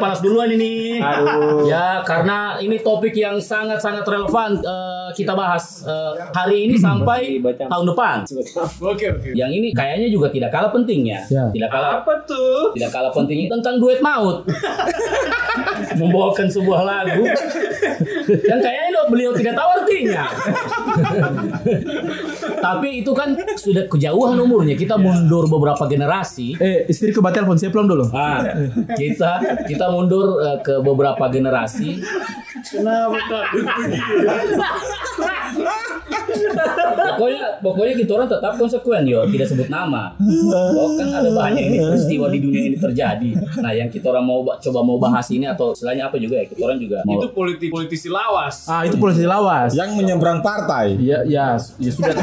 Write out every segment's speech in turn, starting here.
panas duluan ini. Aduh. Ya, karena ini topik yang sangat-sangat relevan eh, kita bahas eh, hari ini sampai tahun depan. Oke oke. Yang ini kayaknya juga tidak kalah pentingnya. Ya. Tidak kalah Apa tuh? tidak kalah pentingnya tentang duet maut. Membawakan sebuah lagu yang kayaknya beliau tidak tahu artinya. Tapi itu kan sudah kejauhan umurnya. Kita mundur beberapa generasi. Eh, istri ke telepon saya pulang dulu. Nah, kita kita mundur eh, ke beberapa generasi. Kenapa takut? Pokoknya pokoknya kita orang tetap konsekuen yo, tidak sebut nama. Oh, kan ada banyak ini peristiwa di dunia ini terjadi. Nah, yang kita orang mau ba- coba mau bahas ini atau istilahnya apa juga ya? Kita orang juga mau Itu politik politisi lawas. Ah, itu polisi lawas. Yang menyeberang partai. Ya, ya, ya sudah.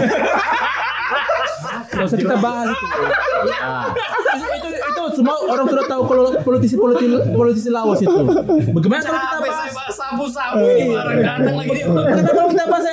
Gak usah kita bahas itu. Ya. itu, itu semua orang sudah tahu kalau politisi politisi politisi lawas itu. Bagaimana kalau kita bahas? sabu-sabu ini barang datang lagi. Bagaimana kalau kita bahas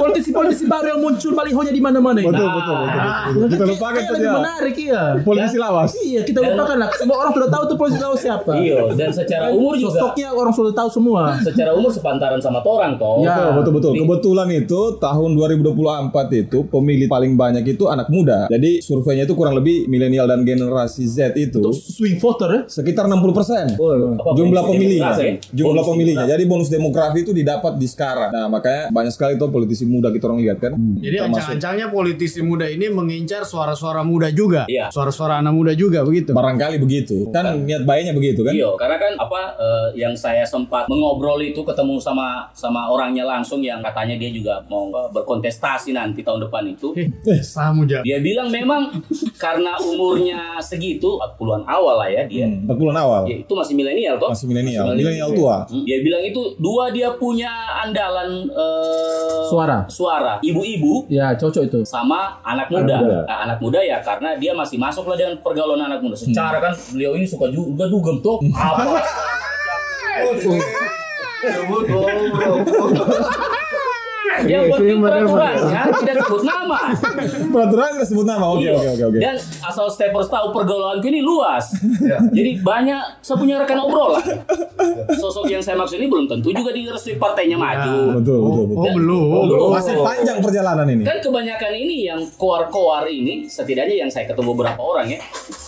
politisi politisi baru yang muncul balihonya di mana-mana? Betul, betul, betul. betul. Kita lupakan saja. lebih menarik iya. Politisi lawas. Iya, kita lupakan lah. Semua orang sudah tahu tuh politisi lawas siapa. Iya, dan secara umur juga Sosoknya orang sudah tahu semua. secara umur sepantaran sama orang toh. Ya. Betul, betul, Kebetulan itu tahun 2024 itu pemilih paling banyak itu anak muda. Jadi surveinya itu kurang lebih milenial dan generasi Z itu Swing voter ya. sekitar 60 persen. Apa, Jumlah pemilihnya, ya? jumlah pemilihnya. Jadi bonus demografi itu didapat di sekarang. Nah makanya banyak sekali tuh politisi muda kita orang lihat kan. Jadi Termasuk- ancang-ancangnya politisi muda ini mengincar suara-suara muda juga. Iya. Suara-suara anak muda juga begitu. barangkali begitu. Kan niat baiknya begitu kan. Iya, karena kan apa eh, yang saya sempat mengobrol itu ketemu sama sama orangnya langsung yang katanya dia juga mau eh, berkontestasi nanti tahun depan itu. Eh, Samu ja. Dia bilang memang karena umurnya segitu 40-an awal lah ya dia. Hmm, 40 awal. Ya, itu masih milenial toh? Masih milenial. Milenial tua. Hmm, Dia bilang itu dua dia punya andalan eh, Suara. Suara. Ibu-ibu Ya, cocok itu. sama anak muda. muda. Nah, anak muda ya karena dia masih masuk lah dengan pergaulan anak muda. Secara kan beliau ini suka juga dugem tuh. Apa? Yang penting peraturannya tidak sebut nama. Peraturan kita sebut nama. Oke Iya. oke oke oke. Dan asal steppers tahu pergaulanku ini luas. Jadi banyak saya punya rekan obrolan. Sosok yang saya maksud ini belum tentu juga di restu partainya maju. Betul betul betul. Oh belum. Belum. Masih panjang perjalanan ini. Kan kebanyakan ini yang koar-koar ini, setidaknya yang saya ketemu beberapa orang ya,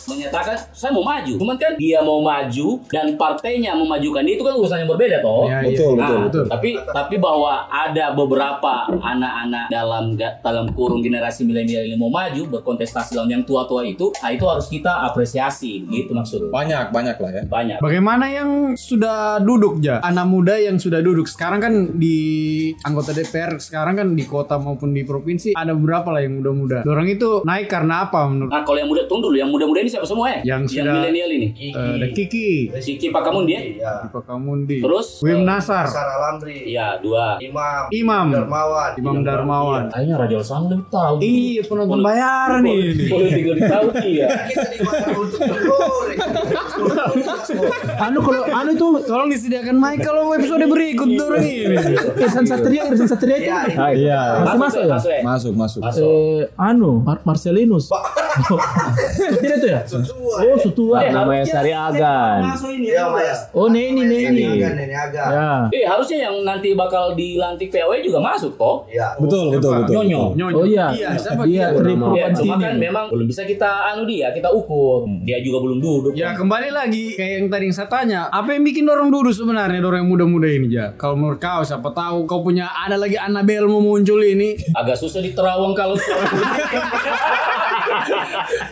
menyatakan saya mau maju. Cuman kan dia mau maju dan partainya memajukan dia itu kan urusan yang berbeda toh. Ya, iya. Betul betul Nah, betul. tapi tapi bahwa ada beberapa anak-anak dalam dalam kurung generasi milenial ini mau maju berkontestasi lawan yang tua-tua itu, nah itu harus kita apresiasi, gitu maksudnya. Banyak banyak lah ya. Banyak. Bagaimana yang sudah duduk ja? Anak muda yang sudah duduk sekarang kan di anggota DPR sekarang kan di kota maupun di provinsi ada beberapa lah yang muda-muda. Orang itu naik karena apa menurut? Nah, kalau yang muda tunggu dulu, yang muda-muda ini siapa semua ya? Yang yang sudah- milenial ini. Eh, ada Kiki, Siki Pakamun dia. Pak Kamundi, Terus Wim Nasar, Sarah Lamri, Iya, dua. Imam, Imam, Darmawan, Imam Darmawan. Kayaknya Raja Sang lebih tahu. Iya penonton bayaran nih. Politik lebih tahu iya. kita dimakan untuk menggoreng. Anu kalau anu itu Tolong disediakan mic kalau episode berikut orang ini. Irsan Satria, Irsan Satria itu Ya, Iya. masih masuk ya? Masuk ya? Masuk masuk. Masuk. Anu Mar Marcelinus. Tidak itu ya? Oh, Sutua. Eh, namanya Sari Agan. Masuk ini ya, Mas. Oh, Neni, Neni. Ini agak. Ya. Eh, harusnya yang nanti bakal dilantik PAW juga masuk kok. Ya. Betul betul betul. Nyonyo. Nyonya. Oh iya. Iya, siapa Dia Ya, cuma kan Purwantini. memang belum bisa kita anu dia, kita ukur. Dia juga belum duduk. Ya kembali lagi kayak yang tadi yang saya tanya, apa yang bikin orang duduk sebenarnya orang yang muda-muda ini ya? Kalau menurut kau siapa tahu kau punya ada lagi Annabelle mau muncul ini. Agak susah diterawang kalau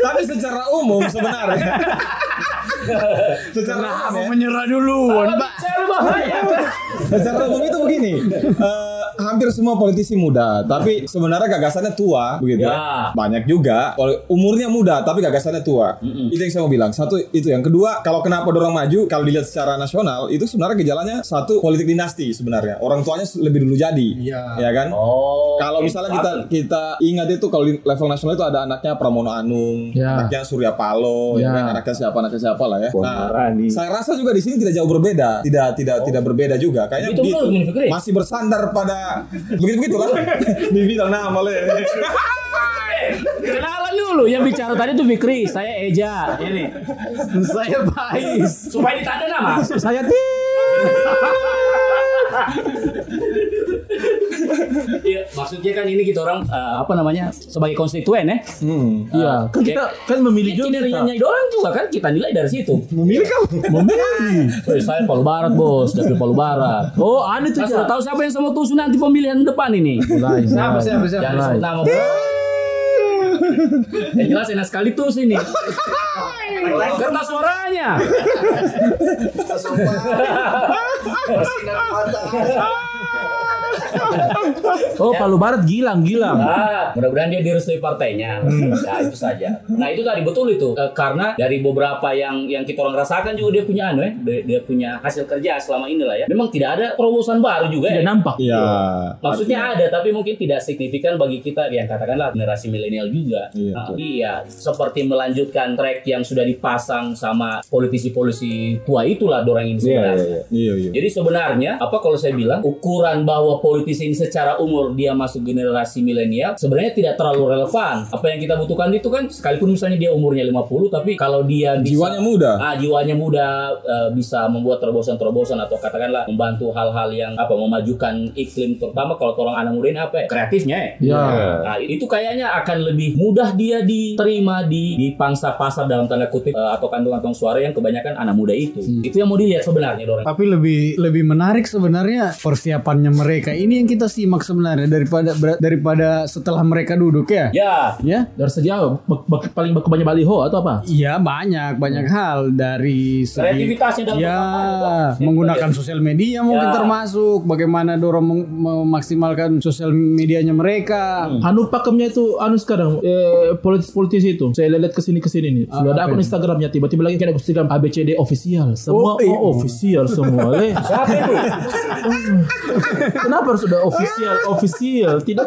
Tapi secara umum sebenarnya. secara umum Kenapa ya, menyerah bahaya. secara umum itu begini. eh, hampir semua politisi muda, tapi sebenarnya gagasannya tua, begitu. Ya. Banyak juga umurnya muda, tapi gagasannya tua. Itu yang saya mau bilang. Satu itu yang kedua, kalau kenapa dorong maju, kalau dilihat secara nasional, itu sebenarnya gejalanya satu politik dinasti sebenarnya. Orang tuanya lebih dulu jadi, Iya. ya kan? Oh. Kalau misalnya kita kita ingat itu kalau di level nasional itu ada anaknya Pramono Anung, Ya. anaknya Surya Paloh, ya. Ya. kan? anaknya siapa anaknya siapa lah ya. Maharani. saya rasa juga di sini tidak jauh berbeda, tidak tidak tidak berbeda juga. Kayaknya Itu menurut Min Fikri? Masih bersandar pada begitu begitulah. Dibilang nama le. Eh, kenalan dulu yang bicara tadi tuh Fikri, saya Eja. Ini Saya Pais. supaya ditanda nama. Saya ti. Iya, maksudnya kan ini kita orang eh, apa namanya sebagai konstituen ya. Hmm. Iya, kan kita kan memilih juga. Kinerjanya orang juga kan kita nilai dari situ. Memilih kau. Memilih. Woi, saya Palu Barat bos, dapil Palu Barat. Oh, ada tuh. Saya sudah tahu siapa yang sama tusu nanti pemilihan depan ini. Mulai. Siapa siapa siapa? Jangan sebut nama bro. Yang jelas enak sekali tuh sini. Kertas suaranya. Bersinar mata. Oh, Palu Barat Gilang, Gilang. Ah, mudah-mudahan dia direstui partainya. Nah, itu saja. Nah, itu tadi betul itu. Eh, karena dari beberapa yang yang kita orang rasakan juga dia punya anu ya, dia, dia punya hasil kerja selama inilah ya. Memang tidak ada terobosan baru juga Tidak ya. nampak. Iya. Maksudnya ada tapi mungkin tidak signifikan bagi kita yang katakanlah generasi milenial juga. Iya, Nah, iya, seperti melanjutkan track yang sudah dipasang sama politisi-politisi tua itulah dorang ini Iya, sebenarnya. iya, iya. Iya, iya. Jadi sebenarnya apa kalau saya bilang ukuran bahwa politisi ini secara umur dia masuk generasi milenial sebenarnya tidak terlalu relevan. Apa yang kita butuhkan itu kan sekalipun misalnya dia umurnya 50 tapi kalau dia bisa, Jiwanya muda. Ah, jiwanya muda eh, bisa membuat terobosan-terobosan atau katakanlah membantu hal-hal yang apa memajukan iklim terutama kalau orang anak muda ini apa ya? Kreatifnya ya. Ya. Nah, itu kayaknya akan lebih mudah dia diterima di di pangsa pasar dalam tanda kutip eh, atau kantong-kantong suara yang kebanyakan anak muda itu. Itu yang mau dilihat sebenarnya Dorang. Tapi lebih lebih menarik sebenarnya persiapannya mereka. Ini yang kita simak sebenarnya daripada daripada setelah mereka duduk ya. Ya, Ya. Dari segi apa? Bak- bak- paling banyak baliho atau apa? Iya banyak banyak hal dari segi kreativitasnya dalam ya Bang. menggunakan sosial media mungkin Ya. termasuk bagaimana dorong memaksimalkan sosial medianya mereka. Anu pakemnya itu anu sekarang eh, politis-politisi itu. Saya lihat ke sini ke sini nih. Sudah ada akun Instagramnya tiba-tiba lagi kan Instagram ABCD official. Semua Oh, iya. oh, official semua. Eh, Siapa itu? kenapa harus sudah official official? Tidak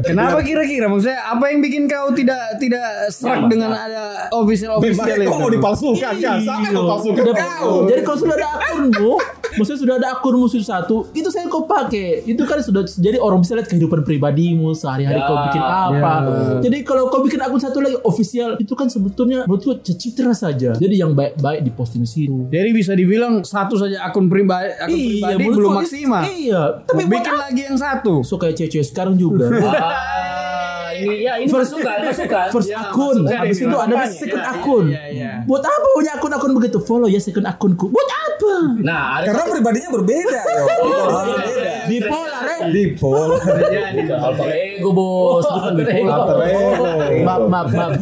Kenapa kira-kira maksudnya apa yang bikin kau tidak tidak serak dengan ada official official Memangnya kau itu? mau dipalsukan kan? Yang mau palsukan kau? Jadi kalau sudah ada akunmu, maksudnya sudah ada akun musuh satu, itu saya kau pakai. Itu kan sudah jadi orang bisa lihat kehidupan pribadimu sehari-hari Ya, kau bikin apa. ya. Jadi kalau kau bikin akun satu lagi official, itu kan sebetulnya menurutku citra saja. Jadi yang baik-baik diposting di situ. Jadi bisa dibilang satu saja akun pribadi akun pribadi menurutku belum maksimal. Iya, Tapi bikin lagi yang satu. so kayak cewek sekarang juga. Ah, ini ya ini masukan, masukan. First Ya, akun, habis itu ada kampanye. second Ya, akun. iya, iya. Buat apa punya akun-akun begitu? Follow ya second akunku. Buat apa? Nah, ada Karena pribadinya berbeda, yo. Berbeda. Bipolar, eh. Dipol. alter ego bos, bukan bipolar. Alter ego. Maaf, maaf, maaf.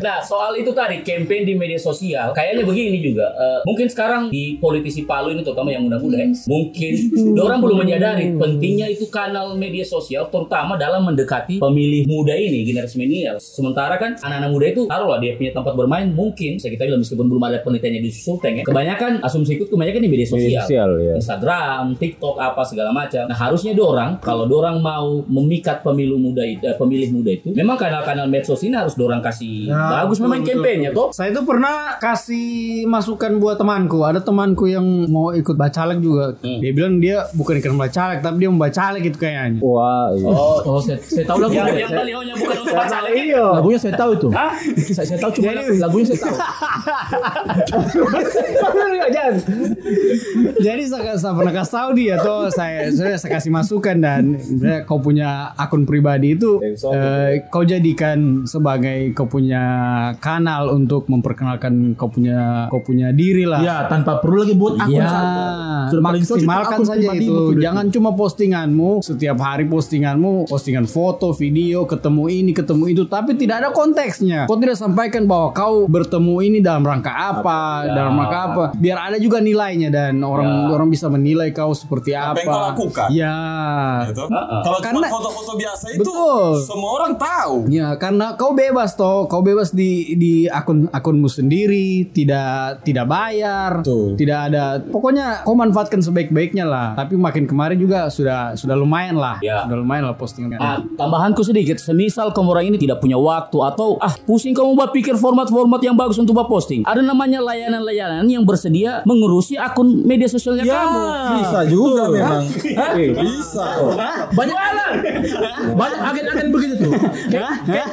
Nah, soal itu tadi campaign di media sosial, kayaknya begini juga. eh, mungkin sekarang di politisi Palu ini terutama yang muda-muda, ya, mungkin orang belum menyadari pentingnya itu kanal media sosial, terutama dalam mendekati pemilih muda ini, generasi milenial. Sementara kan anak-anak muda itu taruhlah dia punya tempat bermain, mungkin saya kita bilang meskipun belum ada penelitiannya di Sulteng ya, kebanyakan asumsiku kebanyakan di media sosial. ya. Instagram, TikTok apa segala macam. Nah harusnya dorang kalau dorang mau memikat pemilu muda itu, eh, pemilih muda itu, memang kanal-kanal medsos ini harus dorang kasih Ya, bagus betul, memang kampanye toh. Saya itu pernah kasih masukan buat temanku. Ada temanku yang mau ikut bacalek juga. Hmm. Dia bilang dia bukan ikut bacalek, tapi dia mau bacalek gitu kayaknya. Wah, iya. Oh, Oh, saya, saya tahu lagunya. yang balihonya bukan untuk bacalek. Iya. Lagunya saya tahu itu. Hah? Saya, saya tahu cuma lagunya saya tahu. Jadi saya, saya pernah kasih tahu dia tuh saya saya, saya kasih masukan dan kau punya akun pribadi itu eh, kau jadikan sebagai kau punya kanal untuk memperkenalkan kau punya kau punya diri lah. Ya, tanpa perlu lagi buat akun Ya, satu. Sudah maksimalkan akun saja itu. Jangan cuma postinganmu setiap hari postinganmu, postingan foto, video, ketemu ini, ketemu itu, tapi tidak ada konteksnya. Kau tidak sampaikan bahwa kau bertemu ini dalam rangka apa, Ya. dalam rangka apa. Biar ada juga nilainya dan orang Ya. orang bisa menilai kau seperti apa. Apa yang kau lakukan? Ya. Gitu. Kalau cuma Karena- foto-foto biasa itu Betul. semua orang tahu. Ya, karena kau bebas toh, kau bebas di di akun akunmu sendiri, tidak tidak bayar, Betul. tidak ada. Pokoknya kau manfaatkan sebaik-baiknya lah. Tapi makin kemarin juga sudah sudah lumayan lah, Ya. sudah lumayan lah postingan. Ah, tambahanku sedikit, semisal kamu orang ini tidak punya waktu atau ah pusing kamu buat pikir format-format yang bagus untuk buat posting. Ada namanya layanan-layanan yang bersedia mengurusi akun media sosialnya Ya. kamu. Bisa juga memang. Eh, Bisa kok. Banyak banyak agen-agen begitu tuh. Kayak, kayak,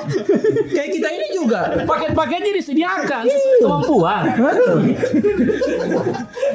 kayak kita ini juga. Paket-paketnya disediakan sesuai kemampuan.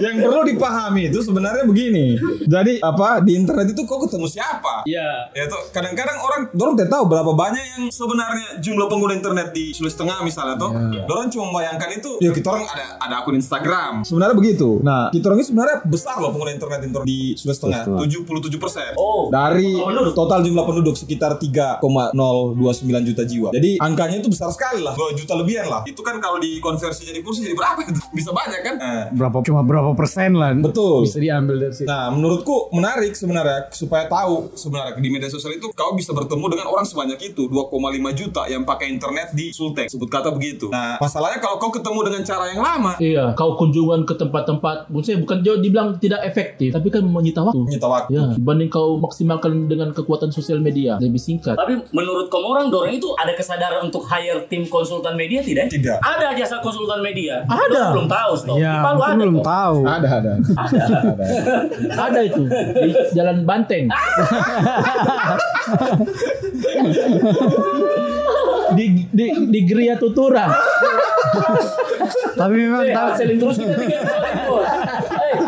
Yang perlu dipahami itu sebenarnya begini. Jadi apa di internet itu kok ketemu siapa? Iya. Ya tuh kadang-kadang orang dorong tidak tahu berapa banyak yang sebenarnya jumlah pengguna internet di Sulawesi Tengah misalnya tuh. Dorong cuma membayangkan itu ya kita orang ada ada akun Instagram. Sebenarnya begitu. Nah, kita orang ini sebenarnya besar loh pengguna internet internet di Sulawesi Tengah, 77 persen. Oh. Dari total jumlah penduduk sekitar 3,029 juta jiwa. Jadi angkanya itu besar sekali lah, 2 juta lebihan lah. Itu kan kalau dikonversi jadi kursi jadi berapa itu? Bisa banyak kan? Nah, berapa cuma berapa persen lah Betul. bisa diambil dari situ Nah, menurutku menarik sebenarnya supaya tahu sebenarnya di media sosial itu kau bisa bertemu dengan orang sebanyak itu 2,5 juta yang pakai internet di Sultek sebut kata begitu. Nah, masalahnya kalau kau ketemu dengan cara yang lama Iya, kau kunjungan ke tempat-tempat, maksudnya bukan jauh dibilang tidak efektif, tapi kan menyita waktu. menyita waktu. Ya, dibanding kau maksimalkan dengan kekuatan sosial media, lebih singkat. Tapi menurut kamu orang dorong itu ada kesadaran untuk hire tim konsultan media tidak? Tidak. Ada jasa konsultan media. Ada. Dorang belum tahu, Stok. ya Palu ada belum kok. tahu Ada, ada. ada. Ada itu di Jalan Banteng. di di di Geria Tutura. tapi memang Eh, tahu selling terus kita tiga. Eh,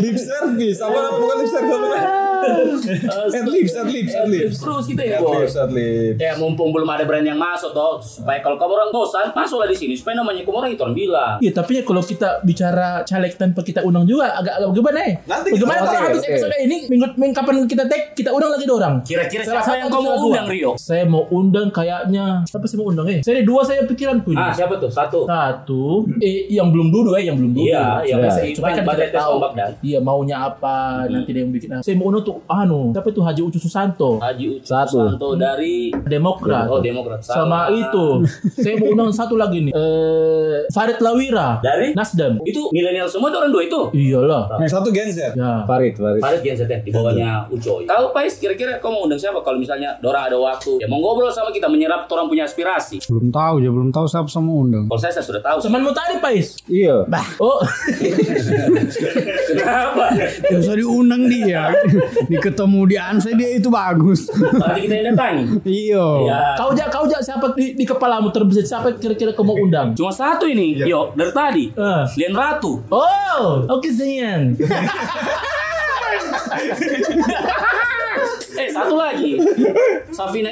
lip service apa namanya bukan lip service Ad lips, ad lips, ad lips. terus kita ya, bos. lips, ad lips. Ya mumpung belum ada brand yang masuk toh supaya kalau kamu orang bosan masuklah di sini supaya namanya kamu orang itu orang bilang. Iya, tapi ya kalau kita bicara caleg tanpa kita undang juga agak agak bagaimana eh? Nanti bagaimana kalau oke, habis oke. episode ini minggu, minggu kapan kita tag kita undang lagi dua orang? Kira-kira siapa satu yang kamu dua? undang Rio? Saya mau undang kayaknya siapa sih mau undang eh? Saya ada dua saya pikiranku ini. Ah siapa tuh? Satu. Satu, eh yang belum duduk eh, yang belum duduk. Iya, yang Ya. biasa Supaya kan kita tes tahu. Iya maunya apa nanti dia yang bikin. Saya mau undang tuh anu, siapa itu Haji Ucu Susanto, Haji Ucu Satu. Santo dari Demokrat. Oh Demokrat. Sama itu, saya mau undang satu lagi nih, eh Farid Lawira, Dari? Nasdem. Itu milenial semua tuh orang dua itu. Iyalah. Yang satu Gen Z. Ya. Farid, Farid. Farid Gen ZN di bawahnya Ucoy. Tahu Pais kira-kira kau mau undang siapa kalau misalnya Dora ada waktu? Ya mau ngobrol sama kita menyerap orang punya aspirasi. belum tahu ya belum tahu siapa sama undang Kalau saya, saya sudah tahu. Temanmu tadi, Pais. Iya. Oh, Kenapa? ya usah diundang dia di ketemu di Anse dia itu bagus Nanti kita yang datangi. iya Ya. kau jak, kau jak siapa di, di kepalamu terbesit siapa kira-kira kau mau undang? Cuma satu ini, yo dari tadi. Eh. Lian Ratu. Oh, oke Zayan. Eh satu lagi. Safina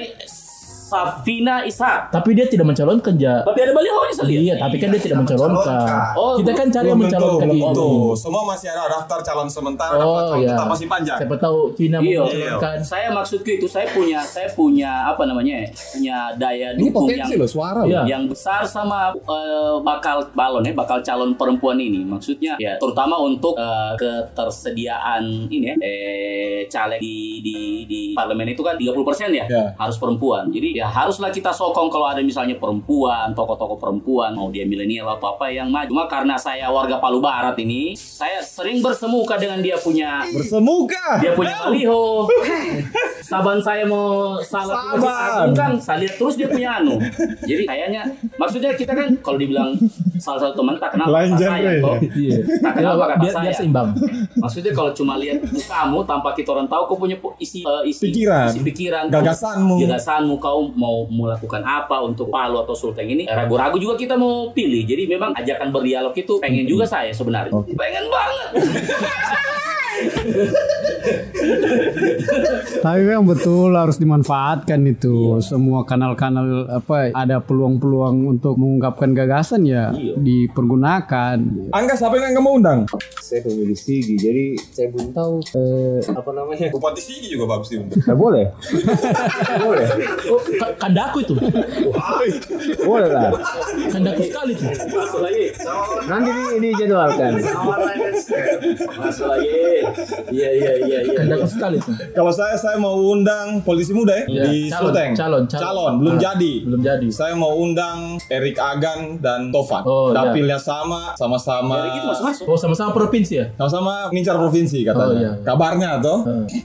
Safina Ishak. Tapi dia tidak mencalonkan ja. Tapi ada balihonya saya lihat. Iya, tapi kan dia tidak mencalonkan. Oh, Kita kan cari yang mencalonkan belum tentu. Semua masih ada daftar calon sementara, Oh iya. tetap masih panjang. Siapa tahu Vina mau Iya. mencalonkan. Saya maksudku itu saya punya saya punya apa namanya? ya, Punya daya dukung yang loh suara Iya. loh. yang besar sama eh, bakal balon ya bakal calon perempuan ini maksudnya ya terutama untuk eh, ketersediaan ini ya eh caleg di di di parlemen itu kan 30% ya, Ya. harus perempuan jadi ya haruslah kita sokong kalau ada misalnya perempuan tokoh-tokoh perempuan mau dia milenial atau apa yang maju cuma karena saya warga Palu Barat ini saya sering bersemuka dengan dia punya Bersemuka. dia punya baliho saban saya mau Masjid Saban. Kan saya lihat terus dia punya anu jadi kayaknya maksudnya kita kan kalau dibilang salah satu teman tak kenal Lain kata genre saya ya? Iya. tak kenal apa kata biar, saya biar seimbang. maksudnya kalau cuma lihat mukamu tanpa kita orang tahu kau punya pu- isi eh, isi Pikiran. isi pikiran Gagasanmu. gagasanmu kau mau melakukan apa untuk Palu atau Sulteng ini ragu-ragu juga kita mau pilih. Jadi memang ajakan berdialog itu pengen juga saya sebenarnya. Pengen banget Tapi memang betul harus dimanfaatkan itu semua kanal-kanal apa ada peluang-peluang untuk mengungkapkan gagasan ya dipergunakan. Angga siapa yang mau undang? Saya pemilih Sigi, jadi saya belum tahu eh, apa namanya. Bupati Sigi juga bagus diundang. Nggak boleh. Boleh. Oh, ka- kandaku itu. Boleh lah. Kandaku sekali itu. masuk lagi Nanti di, dijadwalkan. masuk lagi iya iya iya iya, iya. Sekali tuh. Kalau saya saya mau undang politisi muda ya Iya, di calon, Sulteng. calon, calon. belum Ah, jadi. belum jadi. Saya mau undang Erik Agan dan Tovan. Oh, iya. Dapilnya sama, sama-sama. Jadi gitu masuk masuk. Oh sama-sama provinsi ya? Sama-sama ngincar provinsi katanya. Oh, iya, iya. Kabarnya toh.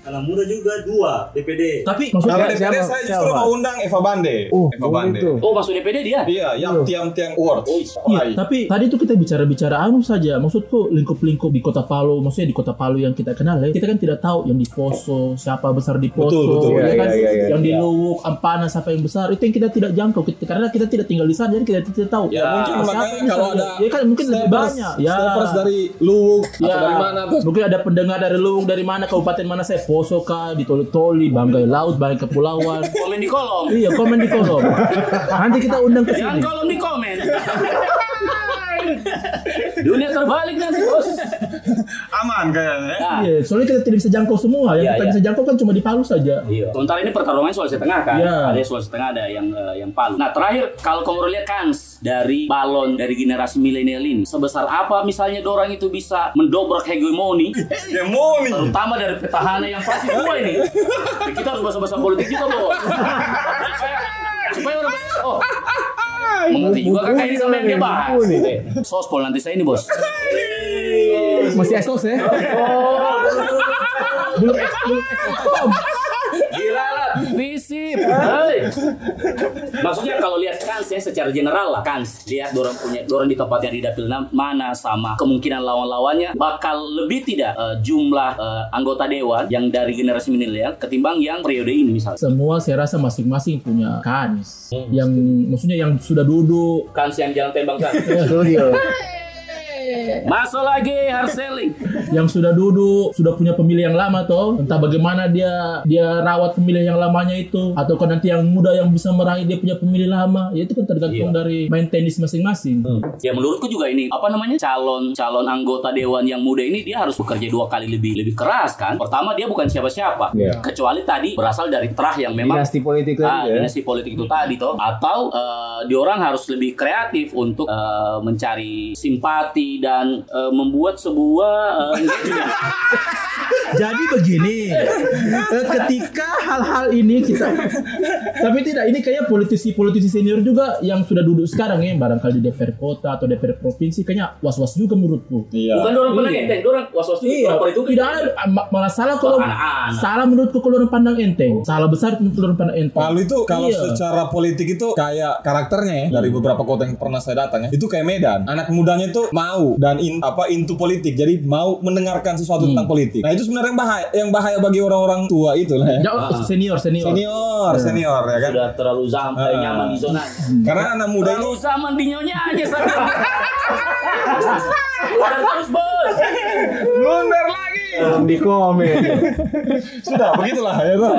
Anak muda juga dua DPD. Tapi Kalau maksudnya DPD saya justru mau undang Eva Bande. Oh, Eva boleh Bande. tuh. Oh masuk DPD dia? Iya, yang tiang-tiang award. Iya, tapi tadi tuh kita bicara-bicara anu saja. Maksudku lingkup-lingkup di Kota Palu, maksudnya di Kota Palu yang kita kenal ya. Kita kan tidak tahu yang di Poso, siapa besar di Poso, Betul, betul. ya Iya, kan? iya, iya, iya. yang di Luwuk, Ampana siapa yang besar, itu yang kita tidak jangkau Kita- karena kita tidak tinggal di sana jadi kita tidak tahu. Ya, mungkin siapa makanya yang kalau ada ya kan mungkin lebih banyak. Ya. dari Luwuk Ya, atau dari mana tuh? Mungkin ada pendengar dari Luwuk dari mana kabupaten mana saya Poso kah, di Toli-Toli, Banggai Laut, Banggai Kepulauan. Komen di kolom. iya, komen di kolom. Nanti kita undang ke sini. kolom di komen. Dunia terbalik nanti bos. Aman kayaknya. Nah, Iya, soalnya kita tidak bisa jangkau semua. Yang Iya, kita iya. bisa jangkau kan cuma di Palu saja. Iya. Sementara ini pertarungannya Sulawesi Tengah kan? Iya. Ada yang Sulawesi Tengah, ada yang eh, yang Palu. Nah terakhir kalau kamu lihat kans dari balon dari generasi milenial ini sebesar apa misalnya dorang itu bisa mendobrak hegemoni, nih. terutama dari petahana yang pasti dua ini. Kita harus bahasa-bahasa politik juga bos. supaya supaya orang oh mengerti juga kakak ini sama yang dia bahas. Sospol nanti saya ini bos. Masih esos ya? belum ex, belum ex. Gila lah, visip. Hei. Maksudnya kalau lihat kans ya secara general lah kans. Lihat dorong punya dorong di tempatnya di dapil mana sama kemungkinan lawan-lawannya bakal lebih tidak eh, jumlah eh, anggota dewan yang dari generasi milenial ketimbang yang periode ini misalnya. Semua saya rasa masing-masing punya kans. Yang maksudnya yang sudah duduk. Kans yang jangan tembak kan. Studio. Masuk lagi hard selling. yang sudah duduk sudah punya pemilih yang lama toh entah bagaimana dia dia rawat pemilih yang lamanya itu atau kan nanti yang muda yang bisa meraih dia punya pemilih lama ya itu kan tergantung Iya. dari main tenis masing-masing Ya menurutku juga ini apa namanya calon calon anggota dewan yang muda ini dia harus bekerja dua kali lebih lebih keras kan. Pertama dia bukan siapa-siapa. Iya. Kecuali tadi berasal dari terah yang memang Dinasti politik Ah, ya. dinasti politik itu tadi toh atau eh, diorang harus lebih kreatif untuk eh, mencari simpati dan eh, membuat sebuah engagement. jadi begini eh, ketika hal-hal ini kita tapi tidak ini kayak politisi-politisi senior juga yang sudah duduk sekarang ya barangkali di DPR kota atau DPR provinsi kayaknya was-was juga menurutku Iya. bukan dorang pernah Iya. enteng dorang was-was juga Iya, itu tidak ada ma- malah salah kalau salah menurutku kalau orang pandang enteng. Salah besar menurut orang pandang enteng. Palu itu kalau Iya. secara politik itu kayak karakternya ya dari beberapa kota yang pernah saya datang ya itu kayak Medan anak mudanya itu mau dan in, apa into politik. Jadi mau mendengarkan sesuatu tentang politik. Nah itu sebenarnya yang bahaya yang bahaya bagi orang-orang tua itu lah ya. Jauh, senior, senior. senior senior ya kan? Sudah terlalu zaman Ah. nyaman di zona. Karena anak muda ini terlalu zaman di nyonya aja sekarang terus bos. Blunder lagi. Di komen. sudah begitulah ya tuh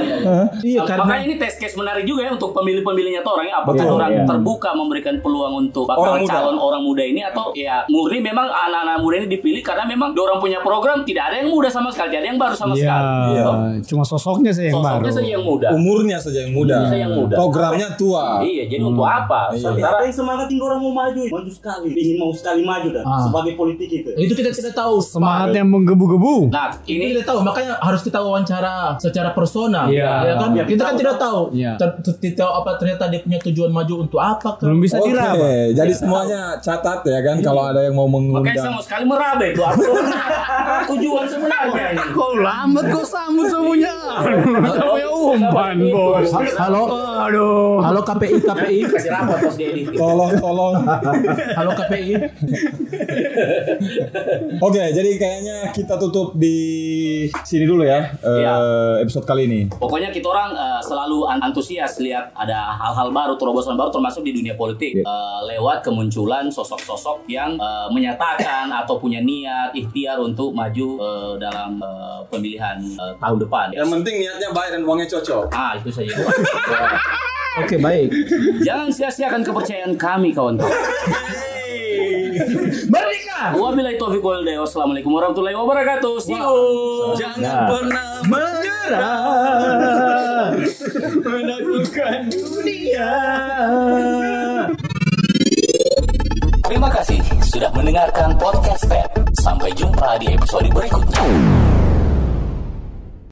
Iya, karena Makanya ini test case menarik juga ya untuk pemilih-pemilihnya tuh orang ya. Apakah Betul, orang iya. terbuka memberikan peluang untuk bakal Orang muda. calon orang muda ini atau ya murni memang anak-anak muda ini dipilih karena memang orang punya program tidak ada yang muda sama sekali, tidak ada yang baru sama Iya, sekali. Gitu. cuma sosoknya saya yang Sosoknya baru. saja yang muda. umurnya saja yang muda Umurnya yang muda. programnya tua Iya, jadi untuk apa? Iya. Sementara yang semangatin orang mau maju, maju sekali, ingin mau sekali maju dah Ah. sebagai politik itu. itu kita tidak tahu. Semangat yang menggebu-gebu. Nah, Ini ini tidak tahu, makanya harus kita wawancara secara personal. Iya. Ya kan? Iya, kita kan tidak tahu. Iya. Ter- tahu apa ternyata dia punya tujuan maju untuk apa kan? Belum bisa diraba. jadi semuanya catat ya kan kalau ada yang mau makanya mengundang saya mau sekali merabe itu apa tujuan sebenarnya. Kau lambat kau sambut semuanya. Kayak umpan bos. Halo, Aduh. halo KPI, KPI, Kasih rapat bos Dedi. tolong tolong halo KPI. Oke, jadi kayaknya kita tutup di sini dulu ya eh, Iya. episode kali ini. Pokoknya kita orang eh, selalu an- antusias lihat ada hal-hal baru, terobosan baru termasuk di dunia politik Eh, lewat kemunculan sosok-sosok yang eh, menyatakan atau punya niat ikhtiar untuk maju eh, dalam eh, pemilihan eh, tahun depan. Yang penting niatnya baik dan uangnya cocok. Ah itu saja. Oke, baik. Jangan sia-siakan kepercayaan kami kawan-kawan. Merdeka! Wabillahi taufiq wal hidayah. Wassalamualaikum warahmatullahi wabarakatuh. See you. Jangan pernah Menyerah. menaklukkan dunia. Terima kasih sudah mendengarkan podcast Ted. Sampai jumpa di episode berikutnya.